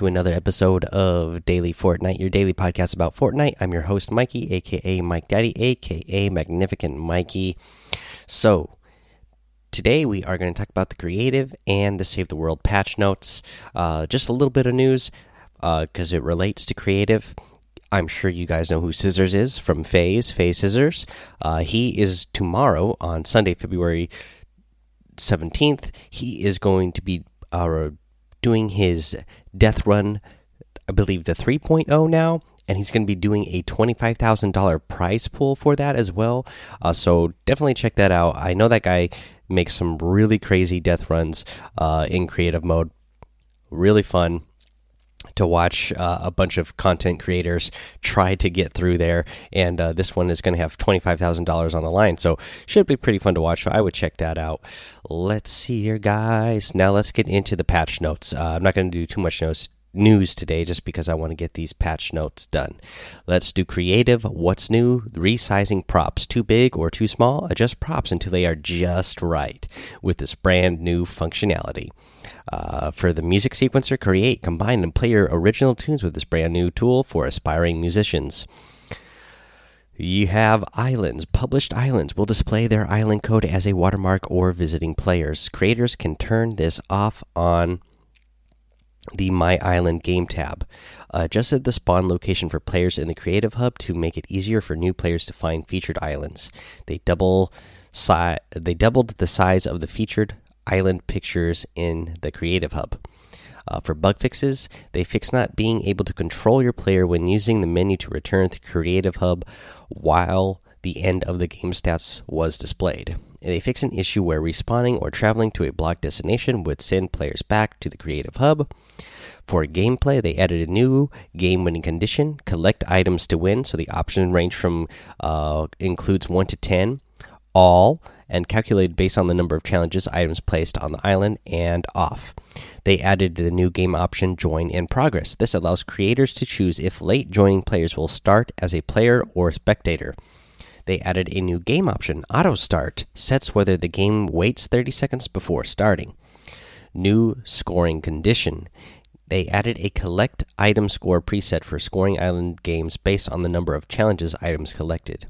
To another episode of Daily Fortnite, your daily podcast about Fortnite. I'm your host, Mikey, aka Mike Daddy, aka Magnificent Mikey. So, today we are going to talk about the creative and the Save the World patch notes. Uh, just a little bit of news because uh, it relates to creative. I'm sure you guys know who Cizzorz is from FaZe, FaZe Cizzorz. Uh, he is tomorrow on Sunday, February 17th. He is going to be uh, doing his death run, I believe the 3.0 now, and he's going to be doing a $25,000 prize pool for that as well. Uh, so definitely check that out. I know that guy makes some really crazy death runs uh, in creative mode. Really fun to watch uh, a bunch of content creators try to get through there. And uh, this one is going to have $25000 on the line. So should be pretty fun to watch. So i would check that out. Let's see here guys. Now let's get into the patch notes. Uh, i'm not going to do too much notes news today just because I want to get these patch notes done. Let's do creative. What's new? Resizing props. Too big or too small? Adjust props until they are just right with this brand new functionality. Uh, for the music sequencer, create, combine, and play your original tunes with this brand new tool for aspiring musicians. You have islands. Published islands will display their island code as a watermark or visiting players. Creators can turn this off on the My Island game tab. Uh, adjusted the spawn location for players in the Creative Hub to make it easier for new players to find featured islands. They double si they doubled the size of the featured island pictures in the Creative Hub. Uh, for bug fixes, they fix not being able to control your player when using the menu to return to Creative Hub while the end of the game stats was displayed. They fix an issue where respawning or traveling to a blocked destination would send players back to the Creative Hub. For gameplay, they added a new game winning condition collect items to win. So the option range from uh, includes 1 to 10, all, and calculated based on the number of challenges items placed on the island and off. They added the new game option Join in Progress. This allows creators to choose if late joining players will start as a player or spectator. They added a new game option Auto Start, sets whether the game waits 30 seconds before starting. New scoring condition. They added a collect item score preset for scoring island games based on the number of challenges items collected.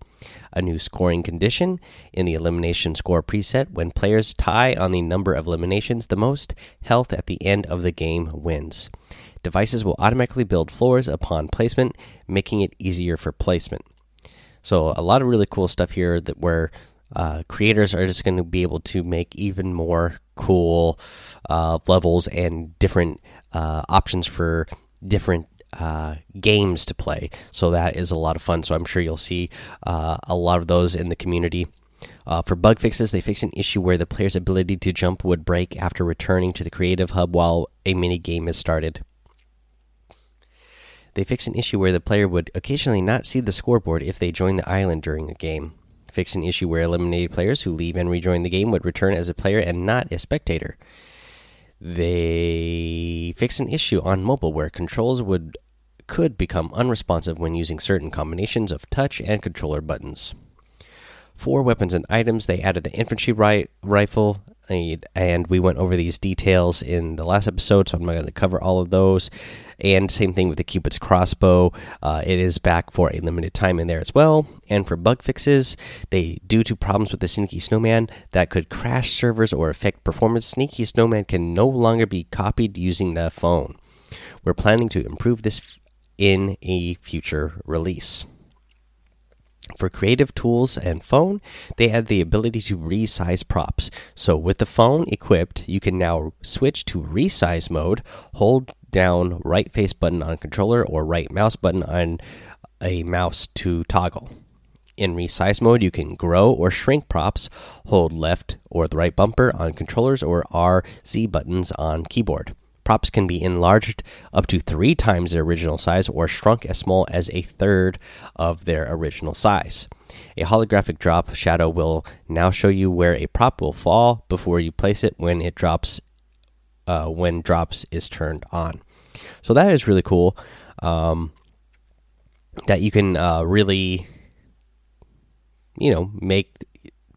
A new scoring condition in the elimination score preset when players tie on the number of eliminations, the most health at the end of the game wins. Devices will automatically build floors upon placement, making it easier for placement. So, a lot of really cool stuff here that where uh, creators are just going to be able to make even more cool uh, levels and different uh, options for different uh, games to play. So that is a lot of fun. So I'm sure you'll see uh, a lot of those in the community. Uh, for bug fixes, they fixed an issue where the player's ability to jump would break after returning to the creative hub while a mini game is started. They fixed an issue where the player would occasionally not see the scoreboard if they joined the island during a game. Fixed an issue where eliminated players who leave and rejoin the game would return as a player and not a spectator. They fixed an issue on mobile where controls would could become unresponsive when using certain combinations of touch and controller buttons. For weapons and items, they added the infantry ri rifle, and we went over these details in the last episode, so I'm not going to cover all of those. And same thing with the Cupid's crossbow, uh, it is back for a limited time in there as well. And for bug fixes, they due to problems with the Sneaky Snowman that could crash servers or affect performance, Sneaky Snowman can no longer be copied using the phone. We're planning to improve this in a future release. For creative tools and phone, they add the ability to resize props. So, with the phone equipped, you can now switch to resize mode, hold down right face button on controller or right mouse button on a mouse to toggle. In resize mode, you can grow or shrink props, hold left or the right bumper on controllers or R Z buttons on keyboard. Props can be enlarged up to three times their original size or shrunk as small as a third of their original size. A holographic drop shadow will now show you where a prop will fall before you place it when it drops. Uh, when drops is turned on, so that is really cool. Um, that you can uh, really, you know, make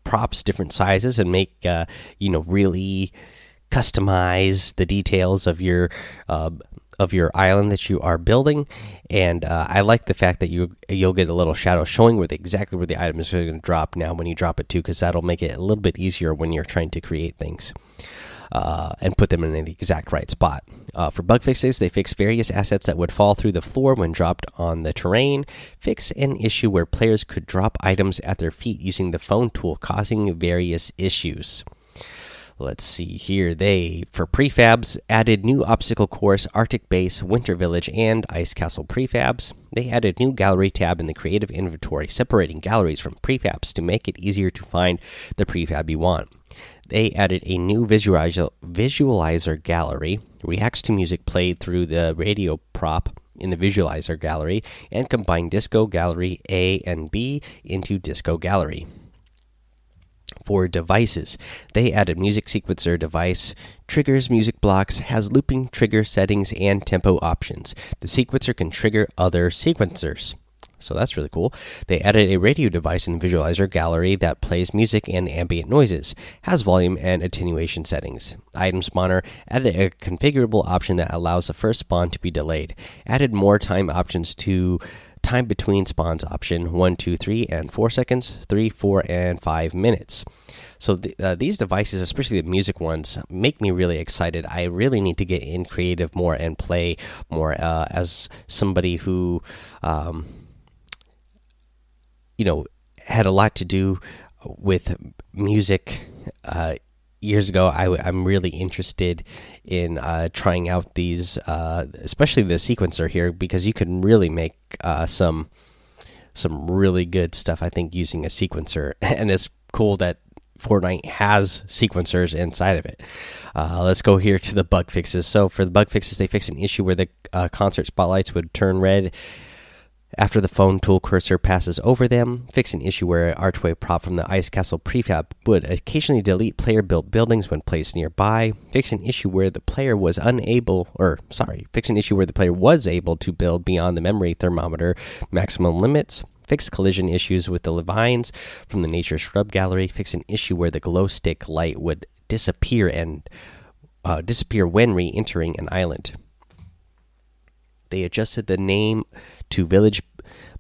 props different sizes and make uh, you know really customize the details of your uh, of your island that you are building. And uh, I like the fact that you you'll get a little shadow showing with exactly where the item is going to drop now when you drop it too, because that'll make it a little bit easier when you're trying to create things. Uh, and put them in the exact right spot. Uh, for bug fixes, they fix various assets that would fall through the floor when dropped on the terrain. Fix an issue where players could drop items at their feet using the phone tool, causing various issues. Let's see here. They, for prefabs, added new obstacle course, Arctic base, Winter Village, and Ice Castle prefabs. They added new gallery tab in the creative inventory, separating galleries from prefabs to make it easier to find the prefab you want. They added a new visualizer, visualizer gallery, reacts to music played through the radio prop in the visualizer gallery, and combined Disco Gallery A and B into Disco Gallery for devices. They added music sequencer device, triggers music blocks, has looping trigger settings and tempo options. The sequencer can trigger other sequencers. So that's really cool. They added a radio device in the visualizer gallery that plays music and ambient noises, has volume and attenuation settings. Item spawner added a configurable option that allows the first spawn to be delayed. Added more time options to time between spawns option 1, 2, 3, and 4 seconds, 3, 4, and 5 minutes. So the, uh, these devices, especially the music ones, make me really excited. I really need to get in creative more and play more uh, as somebody who, um, you know, had a lot to do with music. Uh, years ago, I, am really interested in uh, trying out these, uh, especially the sequencer here, because you can really make uh, some some really good stuff. I think using a sequencer, and it's cool that Fortnite has sequencers inside of it. Uh, let's go here to the bug fixes. So for the bug fixes, they fixed an issue where the uh, concert spotlights would turn red after the phone tool cursor passes over them, fix an issue where an archway prop from the Ice Castle prefab would occasionally delete player built buildings when placed nearby, fix an issue where the player was unable, or sorry, fix an issue where the player was able to build beyond the memory thermometer maximum limits, fix collision issues with the Levines from the Nature Shrub Gallery, fix an issue where the glow stick light would disappear and uh, disappear when re entering an island. They adjusted the name to Village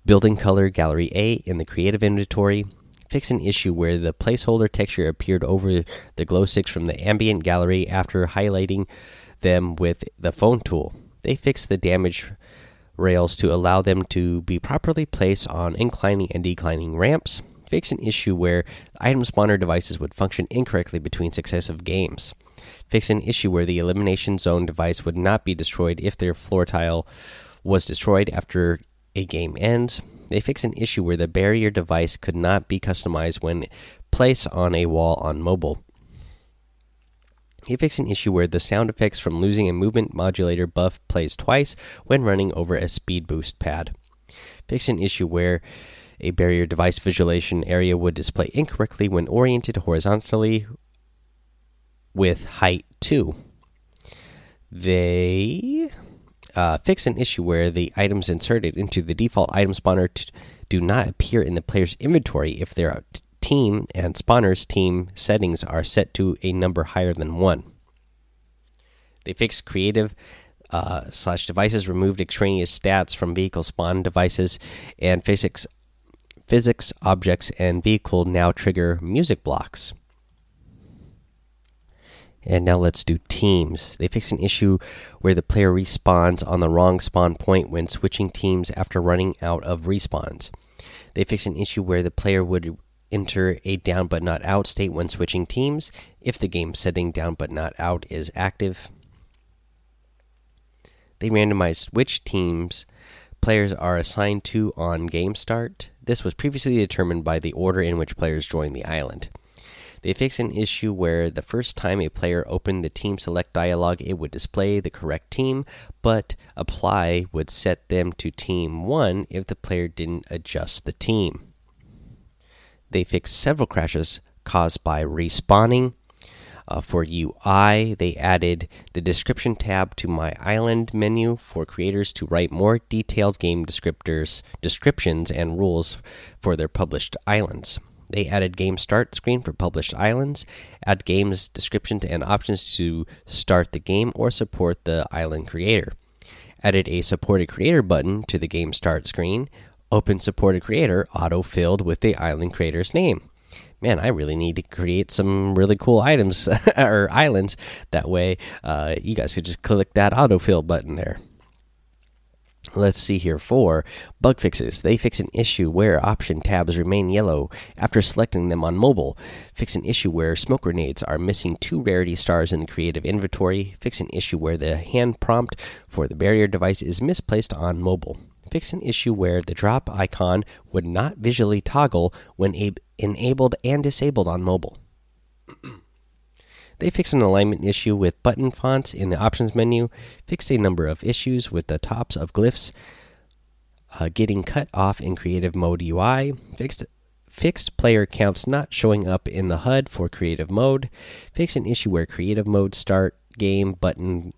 Building Color Gallery A in the Creative Inventory. Fix an issue where the placeholder texture appeared over the glow sticks from the ambient gallery after highlighting them with the phone tool. They fixed the damage rails to allow them to be properly placed on inclining and declining ramps. Fix an issue where item spawner devices would function incorrectly between successive games fix an issue where the elimination zone device would not be destroyed if their floor tile was destroyed after a game ends. They fix an issue where the barrier device could not be customized when placed on a wall on mobile. They fix an issue where the sound effects from losing a movement modulator buff plays twice when running over a speed boost pad. Fix an issue where a barrier device visualization area would display incorrectly when oriented horizontally with height 2. They uh, fix an issue where the items inserted into the default item spawner do not appear in the player's inventory if their team and spawner's team settings are set to a number higher than 1. They fix creative uh, slash devices, removed extraneous stats from vehicle spawn devices, and physics physics objects and vehicle now trigger music blocks. And now let's do teams. They fix an issue where the player respawns on the wrong spawn point when switching teams after running out of respawns. They fix an issue where the player would enter a down but not out state when switching teams if the game setting down but not out is active. They randomized which teams players are assigned to on game start. This was previously determined by the order in which players join the island. They fixed an issue where the first time a player opened the team select dialog, it would display the correct team, but apply would set them to team 1 if the player didn't adjust the team. They fixed several crashes caused by respawning. Uh, for UI, they added the description tab to My Island menu for creators to write more detailed game descriptors, descriptions, and rules for their published islands. They added game start screen for published islands, add games descriptions and options to start the game or support the island creator. Added a supported creator button to the game start screen. Open supported creator auto filled with the island creator's name. Man, I really need to create some really cool items or islands. That way, uh, you guys could just click that autofill button there. Let's see here for bug fixes. They fix an issue where option tabs remain yellow after selecting them on mobile. Fix an issue where smoke grenades are missing two rarity stars in the creative inventory. Fix an issue where the hand prompt for the barrier device is misplaced on mobile. Fix an issue where the drop icon would not visually toggle when enabled and disabled on mobile. They fixed an alignment issue with button fonts in the options menu, fixed a number of issues with the tops of glyphs uh, getting cut off in creative mode UI, fixed fixed player counts not showing up in the HUD for creative mode, fixed an issue where creative mode start game button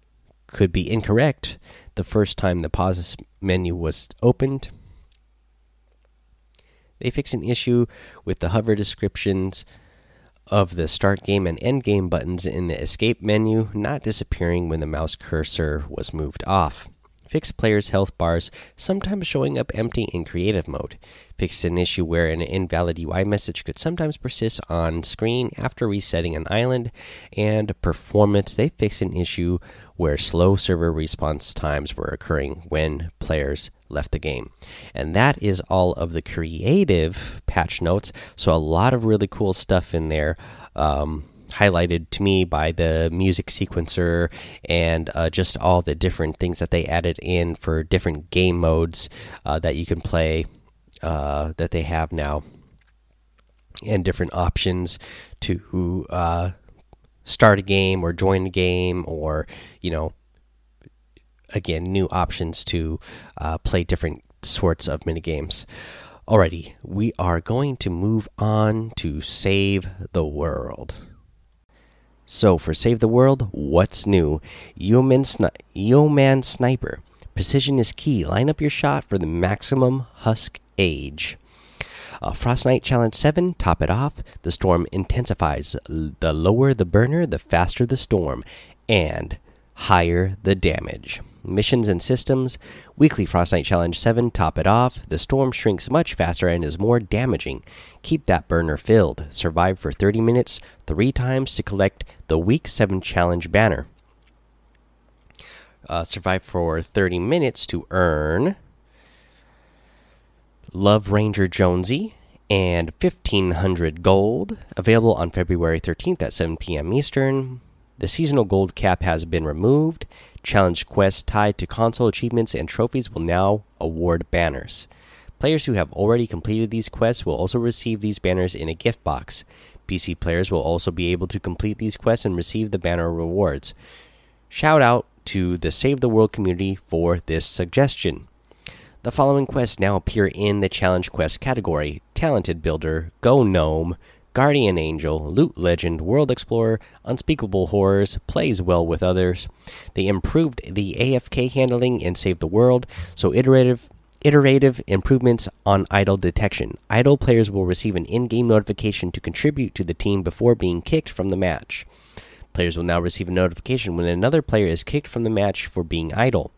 could be incorrect the first time the pause menu was opened. They fixed an issue with the hover descriptions of the start game and end game buttons in the escape menu not disappearing when the mouse cursor was moved off. Fix players' health bars sometimes showing up empty in creative mode. Fixed an issue where an invalid UI message could sometimes persist on screen after resetting an island. And performance, they fixed an issue where slow server response times were occurring when players left the game. And that is all of the creative patch notes. So, a lot of really cool stuff in there. Um, highlighted to me by the music sequencer and uh, just all the different things that they added in for different game modes uh, that you can play uh, that they have now. And different options to uh, start a game or join a game or you know again new options to uh, play different sorts of mini games alrighty we are going to move on to save the world so for save the world what's new yeoman, sni yeoman sniper precision is key line up your shot for the maximum husk age uh, Frostnite Challenge 7, top it off. The storm intensifies. The lower the burner, the faster the storm, and higher the damage. Missions and systems. Weekly Frostnite Challenge 7, top it off. The storm shrinks much faster and is more damaging. Keep that burner filled. Survive for 30 minutes, three times to collect the Week 7 Challenge banner. Uh, survive for 30 minutes to earn Love Ranger Jonesy, and 1500 gold. Available on February 13th at 7 p.m. Eastern. The seasonal gold cap has been removed. Challenge quests tied to console achievements and trophies will now award banners. Players who have already completed these quests will also receive these banners in a gift box. PC players will also be able to complete these quests and receive the banner rewards. Shout out to the Save the World community for this suggestion. The following quests now appear in the Challenge Quest category Talented Builder, Go Gnome, Guardian Angel, Loot Legend, World Explorer, Unspeakable Horrors, Plays Well with Others. They improved the AFK handling and saved the World, so iterative iterative improvements on idle detection. Idle players will receive an in game notification to contribute to the team before being kicked from the match. Players will now receive a notification when another player is kicked from the match for being idle.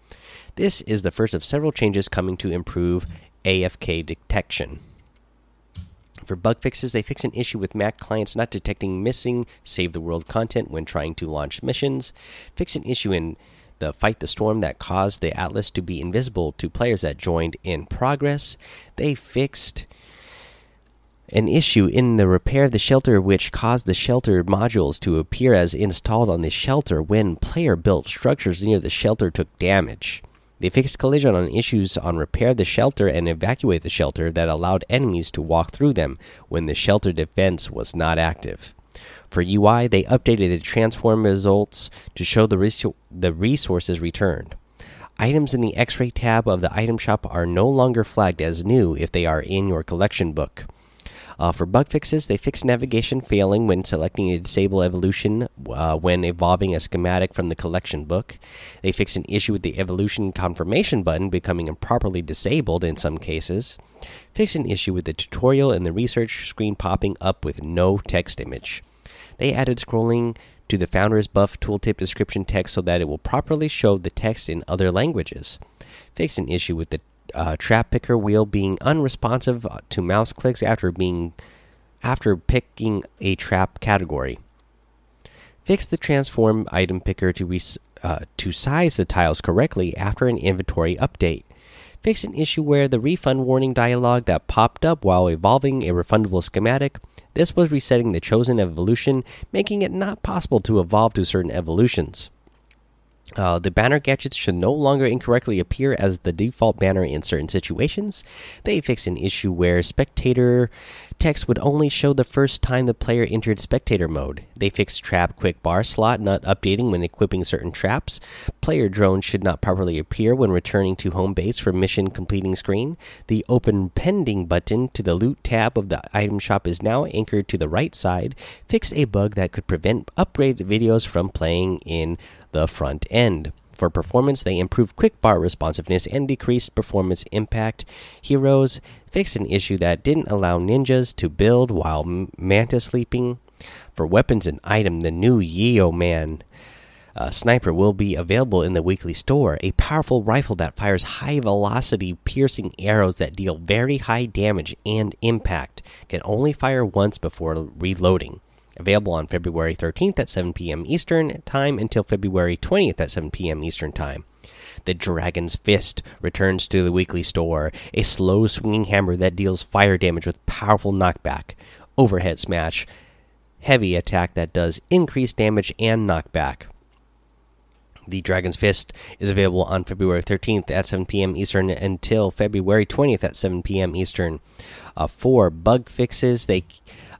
This is the first of several changes coming to improve AFK detection. For bug fixes, they fix an issue with Mac clients not detecting missing Save the World content when trying to launch missions. Fix an issue in the Fight the Storm that caused the Atlas to be invisible to players that joined in progress. They fixed an issue in the repair of the shelter which caused the shelter modules to appear as installed on the shelter when player built structures near the shelter took damage. They fixed collision on issues on repair the shelter and evacuate the shelter that allowed enemies to walk through them when the shelter defense was not active. For UI, they updated the transform results to show the, res the resources returned. Items in the X ray tab of the item shop are no longer flagged as new if they are in your collection book. Uh, for bug fixes, they fix navigation failing when selecting a disable evolution uh, when evolving a schematic from the collection book. They fix an issue with the evolution confirmation button becoming improperly disabled in some cases. Fix an issue with the tutorial and the research screen popping up with no text image. They added scrolling to the Founders Buff tooltip description text so that it will properly show the text in other languages. Fix an issue with the uh, trap picker wheel being unresponsive to mouse clicks after being after picking a trap category. Fix the transform item picker to uh, to size the tiles correctly after an inventory update. Fix an issue where the refund warning dialog that popped up while evolving a refundable schematic. This was resetting the chosen evolution, making it not possible to evolve to certain evolutions. Uh, the banner gadgets should no longer incorrectly appear as the default banner in certain situations. They fixed an issue where spectator text would only show the first time the player entered spectator mode. They fixed trap quick bar slot not updating when equipping certain traps. Player drone should not properly appear when returning to home base for mission completing screen. The open pending button to the loot tab of the item shop is now anchored to the right side. Fixed a bug that could prevent upgraded videos from playing in the front end. For performance, they improved quick bar responsiveness and decreased performance impact. Heroes fixed an issue that didn't allow ninjas to build while mantis leaping. For weapons and item, the new Yeoman uh, sniper will be available in the weekly store. A powerful rifle that fires high velocity, piercing arrows that deal very high damage and impact. Can only fire once before reloading. Available on February 13th at 7 p.m. Eastern Time until February 20th at 7 p.m. Eastern Time. The Dragon's Fist returns to the weekly store, a slow swinging hammer that deals fire damage with powerful knockback, overhead smash, heavy attack that does increased damage and knockback. The Dragon's Fist is available on February 13th at 7 p.m. Eastern until February 20th at 7 p.m. Eastern. Uh, for bug fixes, they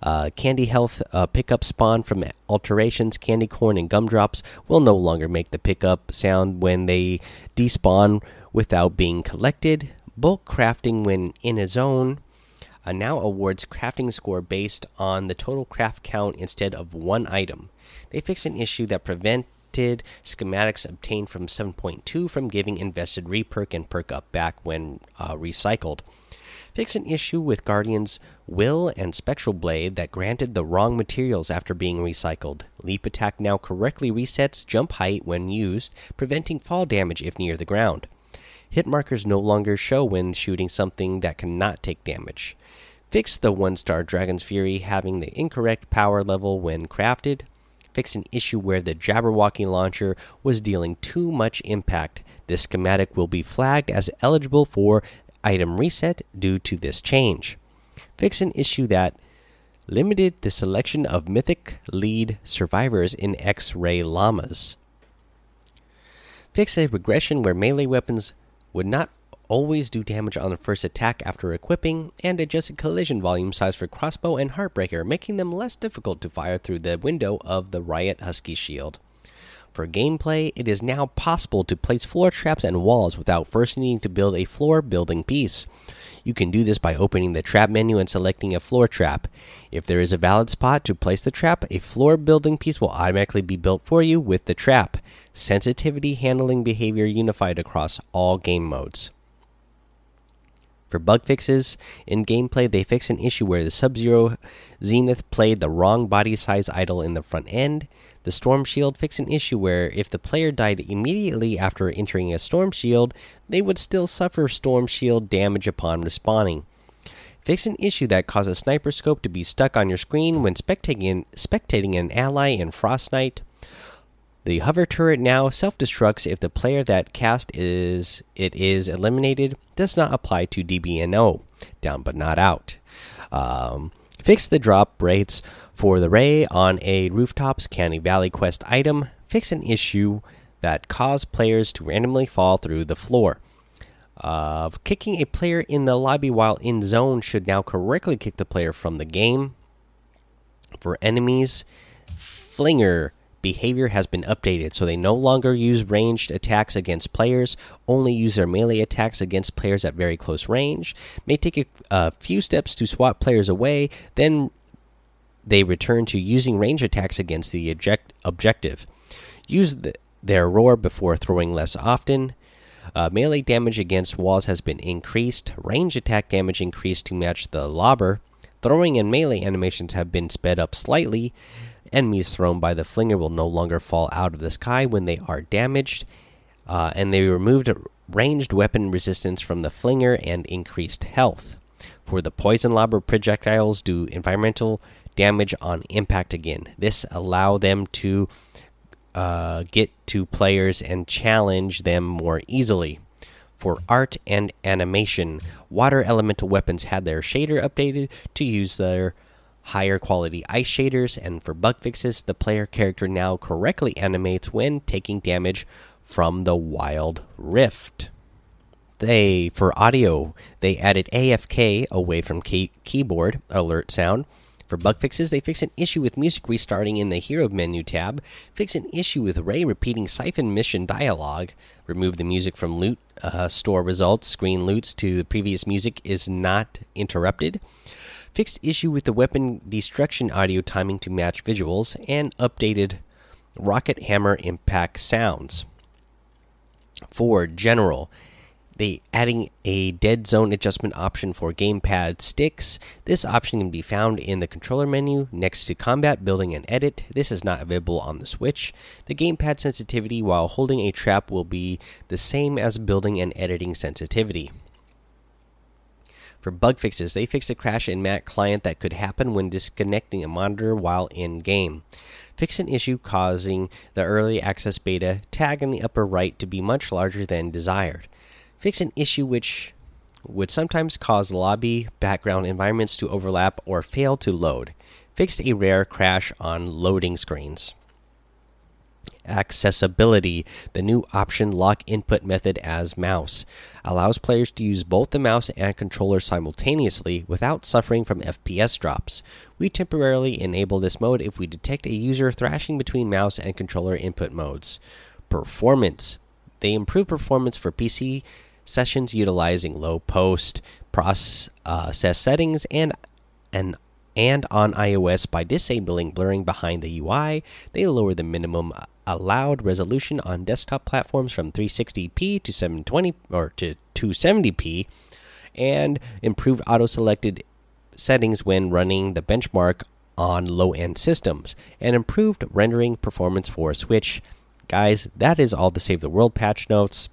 uh, candy health uh, pickup spawn from alterations, candy corn, and gumdrops will no longer make the pickup sound when they despawn without being collected. Bulk crafting when in a zone uh, now awards crafting score based on the total craft count instead of one item. They fixed an issue that prevented schematics obtained from 7.2 from giving invested reperk and perk up back when uh, recycled. Fix an issue with Guardian's Will and Spectral Blade that granted the wrong materials after being recycled. Leap attack now correctly resets jump height when used, preventing fall damage if near the ground. Hit markers no longer show when shooting something that cannot take damage. Fix the one star Dragon's Fury having the incorrect power level when crafted. Fix an issue where the Jabberwocky launcher was dealing too much impact. This schematic will be flagged as eligible for item reset due to this change. Fix an issue that limited the selection of mythic lead survivors in X ray llamas. Fix a regression where melee weapons would not always do damage on the first attack after equipping, and adjusted collision volume size for crossbow and heartbreaker, making them less difficult to fire through the window of the Riot Husky shield. For gameplay, it is now possible to place floor traps and walls without first needing to build a floor building piece. You can do this by opening the trap menu and selecting a floor trap. If there is a valid spot to place the trap, a floor building piece will automatically be built for you with the trap. Sensitivity handling behavior unified across all game modes. For bug fixes in gameplay, they fixed an issue where the Sub Zero Zenith played the wrong body size idle in the front end. The Storm Shield fixed an issue where if the player died immediately after entering a Storm Shield, they would still suffer Storm Shield damage upon respawning. Fix an issue that caused a sniper scope to be stuck on your screen when spectating, spectating an ally in Frostnite. The hover turret now self-destructs if the player that cast is it is eliminated. Does not apply to DBNO. Down but not out. Um, fix the drop rates for the ray on a rooftops Canny Valley quest item. Fix an issue that caused players to randomly fall through the floor. Uh, kicking a player in the lobby while in zone should now correctly kick the player from the game. For enemies, Flinger behavior has been updated, so they no longer use ranged attacks against players, only use their melee attacks against players at very close range. May take a, a few steps to swat players away, then they return to using range attacks against the object objective. Use the, their roar before throwing less often. Uh, melee damage against walls has been increased. Range attack damage increased to match the lobber. Throwing and melee animations have been sped up slightly. Enemies thrown by the flinger will no longer fall out of the sky when they are damaged. Uh, and they removed ranged weapon resistance from the flinger and increased health. For the poison lobber projectiles, do environmental damage on impact again. This allow them to uh, get to players and challenge them more easily. For art and animation, water elemental weapons had their shader updated to use their higher quality ice shaders, and for bug fixes, the player character now correctly animates when taking damage from the wild rift. They for audio, they added AFK away from key keyboard alert sound for bug fixes, they fix an issue with music restarting in the Hero menu tab, fix an issue with Ray repeating Siphon mission dialogue, remove the music from loot uh, store results, screen loots to the previous music is not interrupted, fixed issue with the weapon destruction audio timing to match visuals, and updated rocket hammer impact sounds. For general, they adding a dead zone adjustment option for gamepad sticks. This option can be found in the controller menu next to combat, building, and edit. This is not available on the Switch. The gamepad sensitivity while holding a trap will be the same as building and editing sensitivity. For bug fixes, they fixed a crash in Mac client that could happen when disconnecting a monitor while in game. Fix an issue causing the early access beta tag in the upper right to be much larger than desired fix an issue which would sometimes cause lobby background environments to overlap or fail to load. Fixed a rare crash on loading screens. Accessibility. The new option lock input method as mouse allows players to use both the mouse and controller simultaneously without suffering from FPS drops. We temporarily enable this mode if we detect a user thrashing between mouse and controller input modes. Performance. They improve performance for PC sessions utilizing low post process uh, settings and and and on iOS by disabling blurring behind the UI. They lower the minimum allowed resolution on desktop platforms from 360p to 720 or to 270p and improve auto selected settings when running the benchmark on low end systems and improved rendering performance for Switch. Guys, that is all the Save the World patch notes.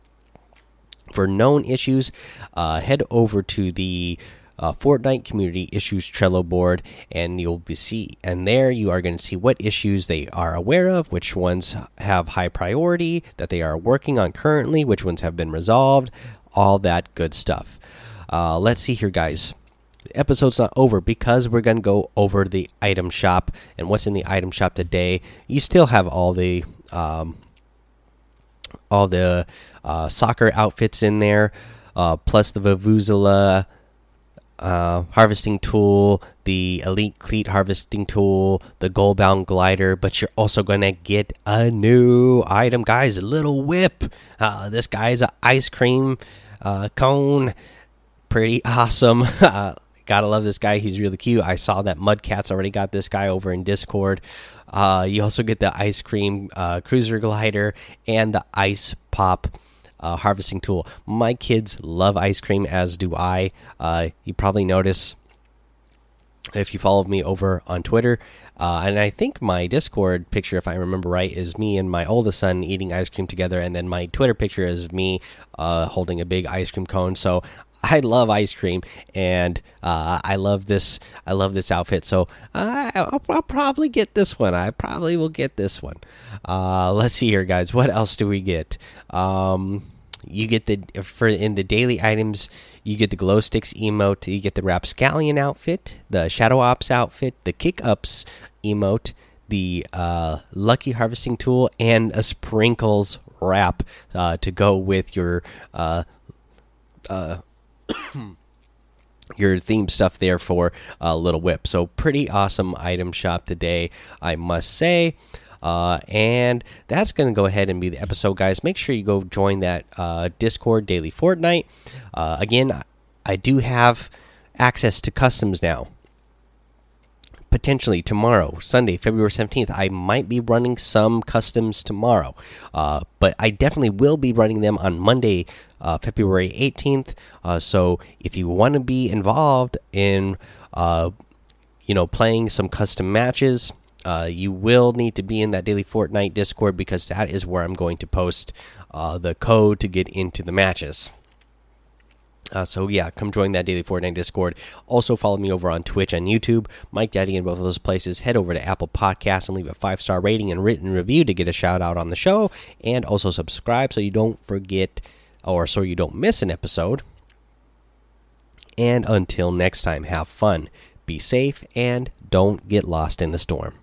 For known issues, uh, head over to the uh, Fortnite Community Issues Trello board, and you'll be see. And there, you are going to see what issues they are aware of, which ones have high priority that they are working on currently, which ones have been resolved, all that good stuff. Uh, let's see here, guys. The episode's not over because we're going to go over the item shop and what's in the item shop today. You still have all the um, all the uh, soccer outfits in there, uh, plus the Vuvuzela uh, harvesting tool, the Elite Cleat harvesting tool, the Goalbound glider. But you're also gonna get a new item, guys. A little whip. Uh, this guy's an ice cream uh, cone. Pretty awesome. Uh, gotta love this guy. He's really cute. I saw that Mudcats already got this guy over in Discord. Uh, you also get the ice cream cruiser glider and the ice pop uh, harvesting tool. My kids love ice cream, as do I. Uh, you probably notice if you follow me over on Twitter. Uh, and I think my Discord picture, if I remember right, is me and my oldest son eating ice cream together, and then my Twitter picture is me uh, holding a big ice cream cone. So I love ice cream, and uh, I love this. I love this outfit, so I'll, I'll, probably get this one. I probably will get this one. Uh, let's see here, guys. What else do we get? Um, you get the for in the daily items. You get the glow sticks emote. You get the rapscallion outfit, the shadow ops outfit, the kick ups emote, the uh, lucky harvesting tool, and a sprinkles wrap uh, to go with your uh, uh your theme stuff there for a little whip. So pretty awesome item shop today, I must say. Uh, and that's going to go ahead and be the episode, guys. Make sure you go join that uh, Discord daily Fortnite. Uh, again, I do have access to customs now. Potentially tomorrow, Sunday, February 17th, I might be running some customs tomorrow. Uh, but I definitely will be running them on Monday, uh, February 18th. Uh, so if you want to be involved in, you know, playing some custom matches, uh, you will need to be in that daily Fortnite Discord because that is where I'm going to post uh, the code to get into the matches. Uh, so yeah, come join that daily Fortnite Discord. Also follow me over on Twitch and YouTube, Mike Daddy in both of those places. Head over to Apple Podcasts and leave a five star rating and written review to get a shout out on the show, and also subscribe so you don't forget or so you don't miss an episode. And until next time, have fun, be safe, and don't get lost in the storm.